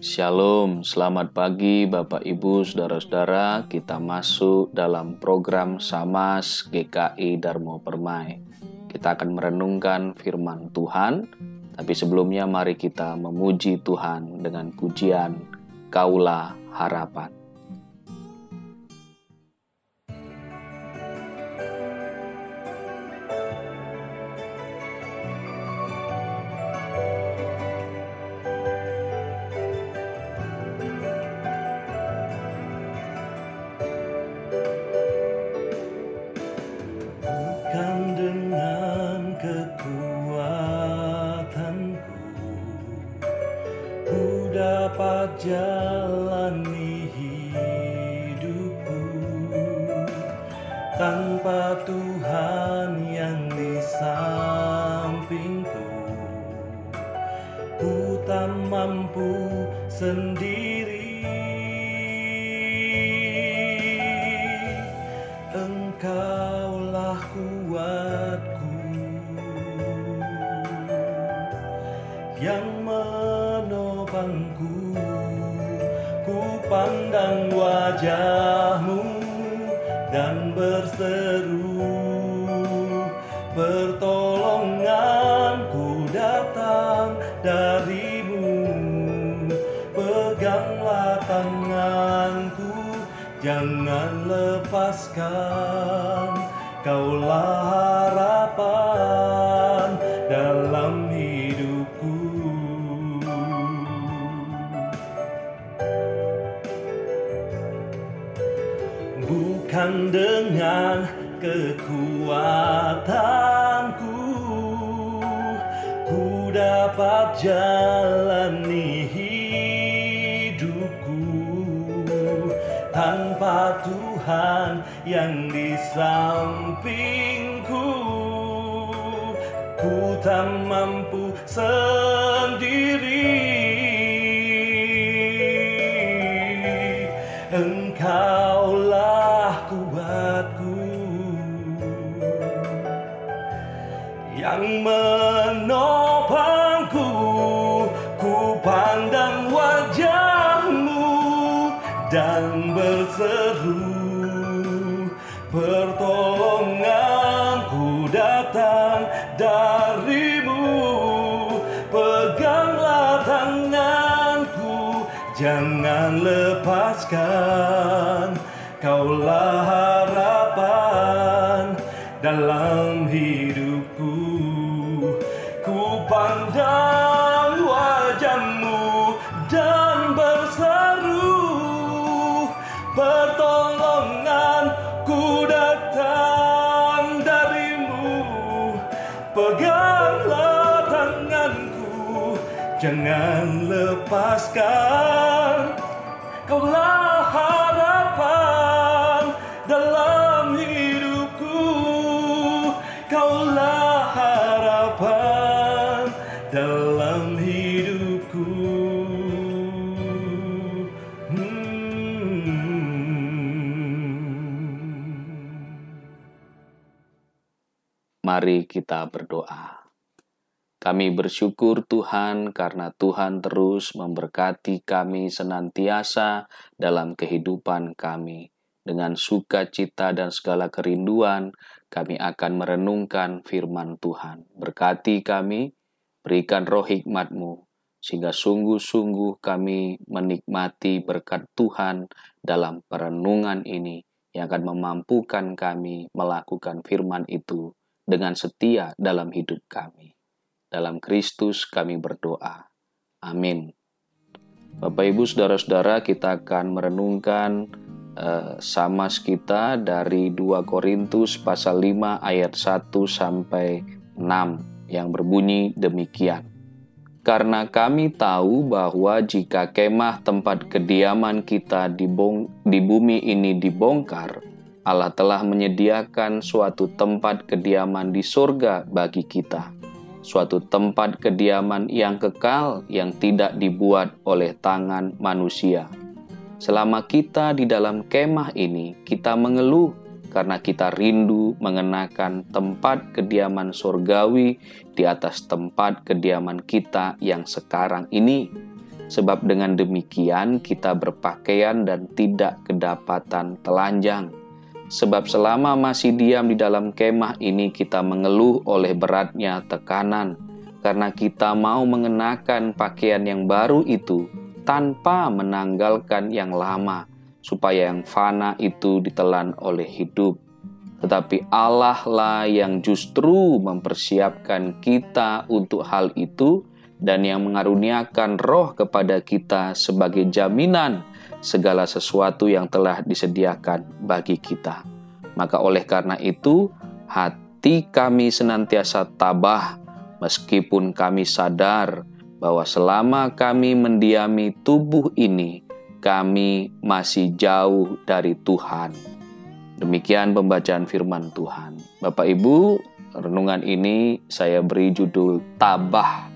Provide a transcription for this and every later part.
Shalom, selamat pagi Bapak Ibu, Saudara-saudara. Kita masuk dalam program Samas GKI Darmo Permai. Kita akan merenungkan firman Tuhan, tapi sebelumnya mari kita memuji Tuhan dengan pujian Kaulah Harapan. Sendiri. Engkaulah kuatku yang menopangku. Pandang wajahmu dan berseru Pertolonganku Jangan lepaskan Kaulah harapan dalam bukan dengan kekuatanku ku dapat jalani Tuhan yang di sampingku. Ku tak mampu sendiri datang darimu. Peganglah tanganku jangan lepaskan. Kaulah Jangan lepaskan Kaulah harapan dalam hidupku. Kaulah harapan dalam hidupku. Mari kita berdoa. Kami bersyukur Tuhan karena Tuhan terus memberkati kami senantiasa dalam kehidupan kami. Dengan sukacita dan segala kerinduan, kami akan merenungkan firman Tuhan. Berkati kami, berikan roh hikmatmu, sehingga sungguh-sungguh kami menikmati berkat Tuhan dalam perenungan ini yang akan memampukan kami melakukan firman itu dengan setia dalam hidup kami. Dalam Kristus kami berdoa. Amin. Bapak Ibu Saudara-saudara, kita akan merenungkan uh, sama kita dari 2 Korintus pasal 5 ayat 1 sampai 6 yang berbunyi demikian. Karena kami tahu bahwa jika kemah tempat kediaman kita di, di bumi ini dibongkar, Allah telah menyediakan suatu tempat kediaman di surga bagi kita, suatu tempat kediaman yang kekal yang tidak dibuat oleh tangan manusia. Selama kita di dalam kemah ini, kita mengeluh karena kita rindu mengenakan tempat kediaman surgawi di atas tempat kediaman kita yang sekarang ini. sebab dengan demikian kita berpakaian dan tidak kedapatan telanjang. Sebab selama masih diam di dalam kemah ini kita mengeluh oleh beratnya tekanan, karena kita mau mengenakan pakaian yang baru itu tanpa menanggalkan yang lama, supaya yang fana itu ditelan oleh hidup. Tetapi Allah lah yang justru mempersiapkan kita untuk hal itu dan yang mengaruniakan roh kepada kita sebagai jaminan segala sesuatu yang telah disediakan bagi kita. Maka oleh karena itu, hati kami senantiasa tabah meskipun kami sadar bahwa selama kami mendiami tubuh ini, kami masih jauh dari Tuhan. Demikian pembacaan firman Tuhan. Bapak Ibu, renungan ini saya beri judul Tabah.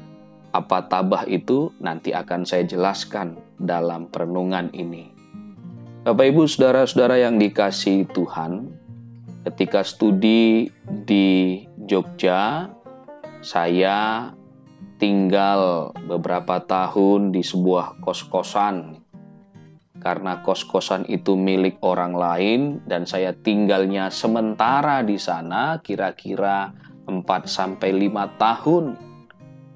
Apa tabah itu nanti akan saya jelaskan dalam perenungan ini. Bapak Ibu, saudara-saudara yang dikasih Tuhan, ketika studi di Jogja, saya tinggal beberapa tahun di sebuah kos-kosan karena kos-kosan itu milik orang lain dan saya tinggalnya sementara di sana kira-kira 4 sampai 5 tahun.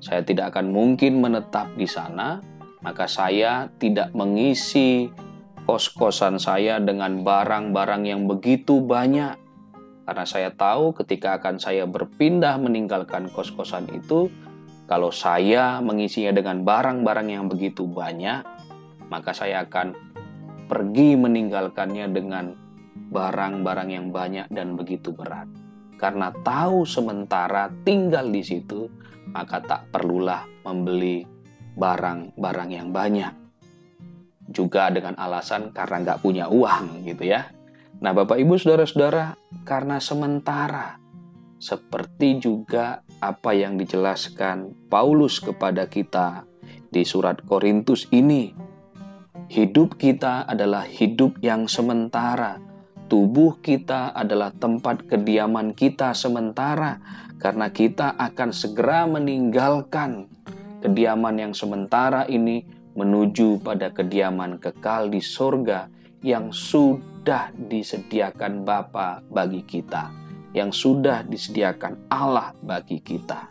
Saya tidak akan mungkin menetap di sana, maka saya tidak mengisi kos-kosan saya dengan barang-barang yang begitu banyak. Karena saya tahu ketika akan saya berpindah meninggalkan kos-kosan itu, kalau saya mengisinya dengan barang-barang yang begitu banyak, maka saya akan pergi meninggalkannya dengan barang-barang yang banyak dan begitu berat. Karena tahu sementara tinggal di situ, maka tak perlulah membeli barang-barang yang banyak. Juga dengan alasan karena nggak punya uang gitu ya. Nah Bapak Ibu Saudara-saudara, karena sementara seperti juga apa yang dijelaskan Paulus kepada kita di surat Korintus ini Hidup kita adalah hidup yang sementara. Tubuh kita adalah tempat kediaman kita sementara, karena kita akan segera meninggalkan kediaman yang sementara ini menuju pada kediaman kekal di sorga yang sudah disediakan Bapa bagi kita, yang sudah disediakan Allah bagi kita.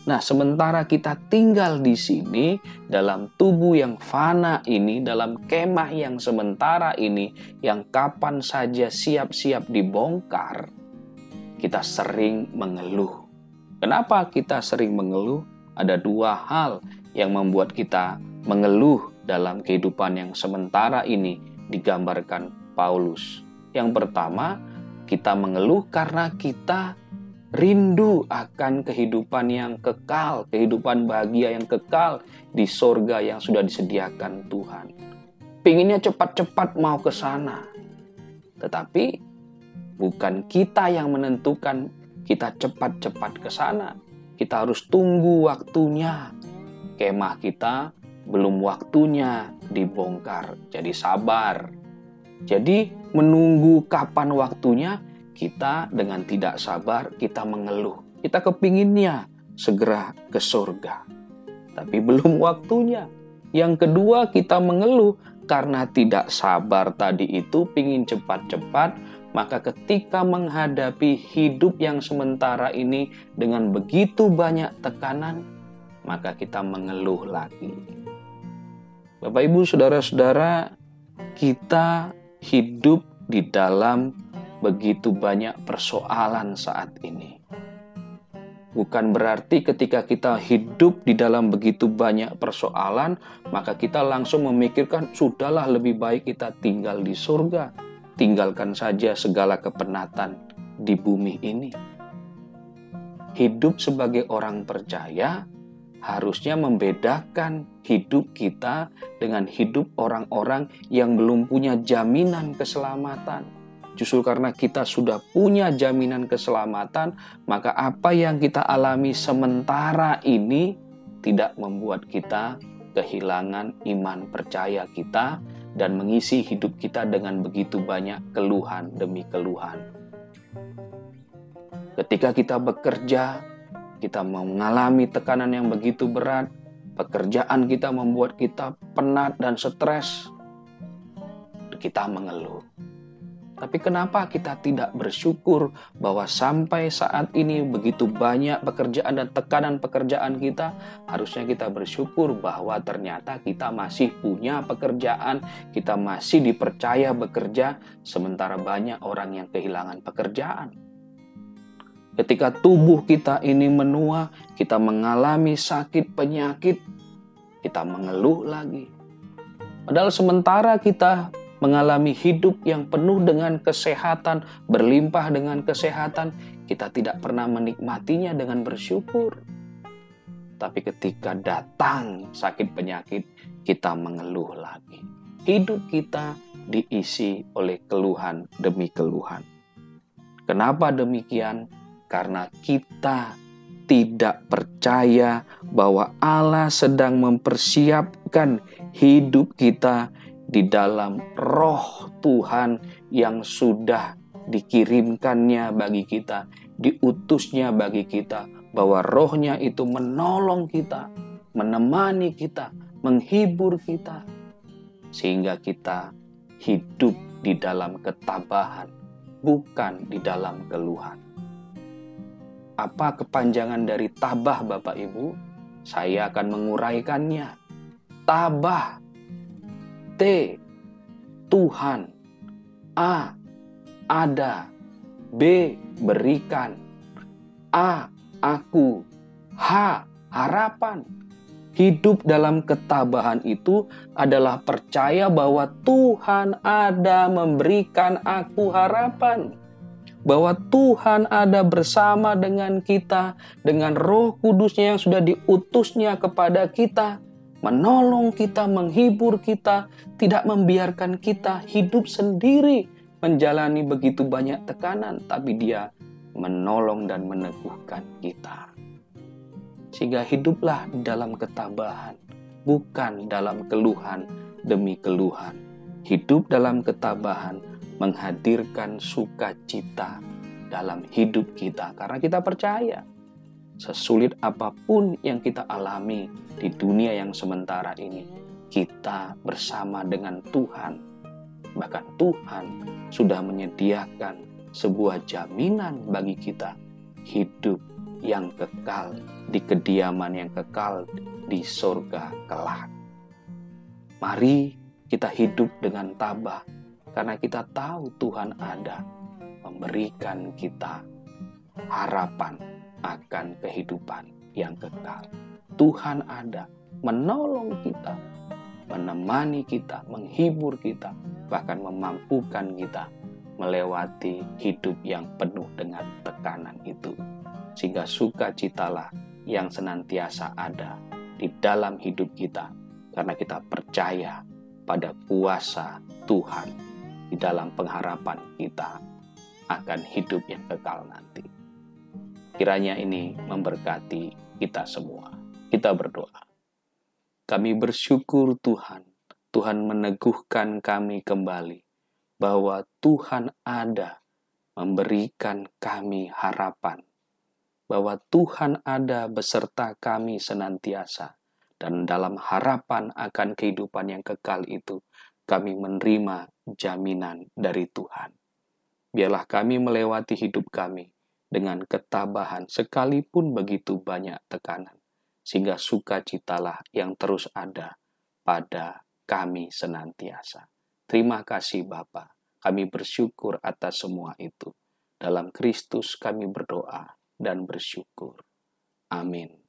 Nah, sementara kita tinggal di sini dalam tubuh yang fana ini, dalam kemah yang sementara ini, yang kapan saja siap-siap dibongkar, kita sering mengeluh. Kenapa kita sering mengeluh? Ada dua hal yang membuat kita mengeluh dalam kehidupan yang sementara ini digambarkan Paulus. Yang pertama, kita mengeluh karena kita rindu akan kehidupan yang kekal, kehidupan bahagia yang kekal di sorga yang sudah disediakan Tuhan. Pinginnya cepat-cepat mau ke sana. Tetapi bukan kita yang menentukan kita cepat-cepat ke sana. Kita harus tunggu waktunya. Kemah kita belum waktunya dibongkar. Jadi sabar. Jadi menunggu kapan waktunya kita dengan tidak sabar kita mengeluh. Kita kepinginnya segera ke surga. Tapi belum waktunya. Yang kedua kita mengeluh karena tidak sabar tadi itu pingin cepat-cepat maka ketika menghadapi hidup yang sementara ini dengan begitu banyak tekanan, maka kita mengeluh lagi. Bapak, ibu, saudara-saudara, kita hidup di dalam begitu banyak persoalan saat ini. Bukan berarti ketika kita hidup di dalam begitu banyak persoalan, maka kita langsung memikirkan, "Sudahlah, lebih baik kita tinggal di surga, tinggalkan saja segala kepenatan di bumi ini." Hidup sebagai orang percaya harusnya membedakan hidup kita dengan hidup orang-orang yang belum punya jaminan keselamatan Justru karena kita sudah punya jaminan keselamatan, maka apa yang kita alami sementara ini tidak membuat kita kehilangan iman percaya kita dan mengisi hidup kita dengan begitu banyak keluhan demi keluhan. Ketika kita bekerja, kita mengalami tekanan yang begitu berat, pekerjaan kita membuat kita penat dan stres, kita mengeluh. Tapi kenapa kita tidak bersyukur bahwa sampai saat ini begitu banyak pekerjaan dan tekanan pekerjaan kita, harusnya kita bersyukur bahwa ternyata kita masih punya pekerjaan, kita masih dipercaya bekerja, sementara banyak orang yang kehilangan pekerjaan. Ketika tubuh kita ini menua, kita mengalami sakit penyakit, kita mengeluh lagi. Padahal sementara kita mengalami hidup yang penuh dengan kesehatan, berlimpah dengan kesehatan, kita tidak pernah menikmatinya dengan bersyukur. Tapi ketika datang sakit penyakit, kita mengeluh lagi. Hidup kita diisi oleh keluhan demi keluhan. Kenapa demikian? Karena kita tidak percaya bahwa Allah sedang mempersiapkan hidup kita di dalam roh Tuhan yang sudah dikirimkannya bagi kita, diutusnya bagi kita, bahwa rohnya itu menolong kita, menemani kita, menghibur kita, sehingga kita hidup di dalam ketabahan, bukan di dalam keluhan. Apa kepanjangan dari tabah Bapak Ibu? Saya akan menguraikannya. Tabah T. Tuhan. A. Ada. B. Berikan. A. Aku. H. Harapan. Hidup dalam ketabahan itu adalah percaya bahwa Tuhan ada memberikan aku harapan bahwa Tuhan ada bersama dengan kita dengan roh kudusnya yang sudah diutusnya kepada kita menolong kita, menghibur kita, tidak membiarkan kita hidup sendiri menjalani begitu banyak tekanan, tapi Dia menolong dan meneguhkan kita. Sehingga hiduplah dalam ketabahan, bukan dalam keluhan demi keluhan. Hidup dalam ketabahan menghadirkan sukacita dalam hidup kita karena kita percaya sesulit apa pun yang kita alami di dunia yang sementara ini, kita bersama dengan Tuhan. Bahkan Tuhan sudah menyediakan sebuah jaminan bagi kita hidup yang kekal di kediaman yang kekal di surga kelak. Mari kita hidup dengan tabah karena kita tahu Tuhan ada memberikan kita harapan akan kehidupan yang kekal. Tuhan ada menolong kita, menemani kita, menghibur kita, bahkan memampukan kita melewati hidup yang penuh dengan tekanan itu. Sehingga sukacitalah yang senantiasa ada di dalam hidup kita karena kita percaya pada kuasa Tuhan di dalam pengharapan kita akan hidup yang kekal nanti. Kiranya ini memberkati kita semua. Kita berdoa. Kami bersyukur Tuhan, Tuhan meneguhkan kami kembali bahwa Tuhan ada memberikan kami harapan, bahwa Tuhan ada beserta kami senantiasa, dan dalam harapan akan kehidupan yang kekal itu, kami menerima jaminan dari Tuhan. Biarlah kami melewati hidup kami dengan ketabahan sekalipun begitu banyak tekanan, sehingga sukacitalah yang terus ada pada kami senantiasa. Terima kasih Bapa, kami bersyukur atas semua itu. Dalam Kristus kami berdoa dan bersyukur. Amin.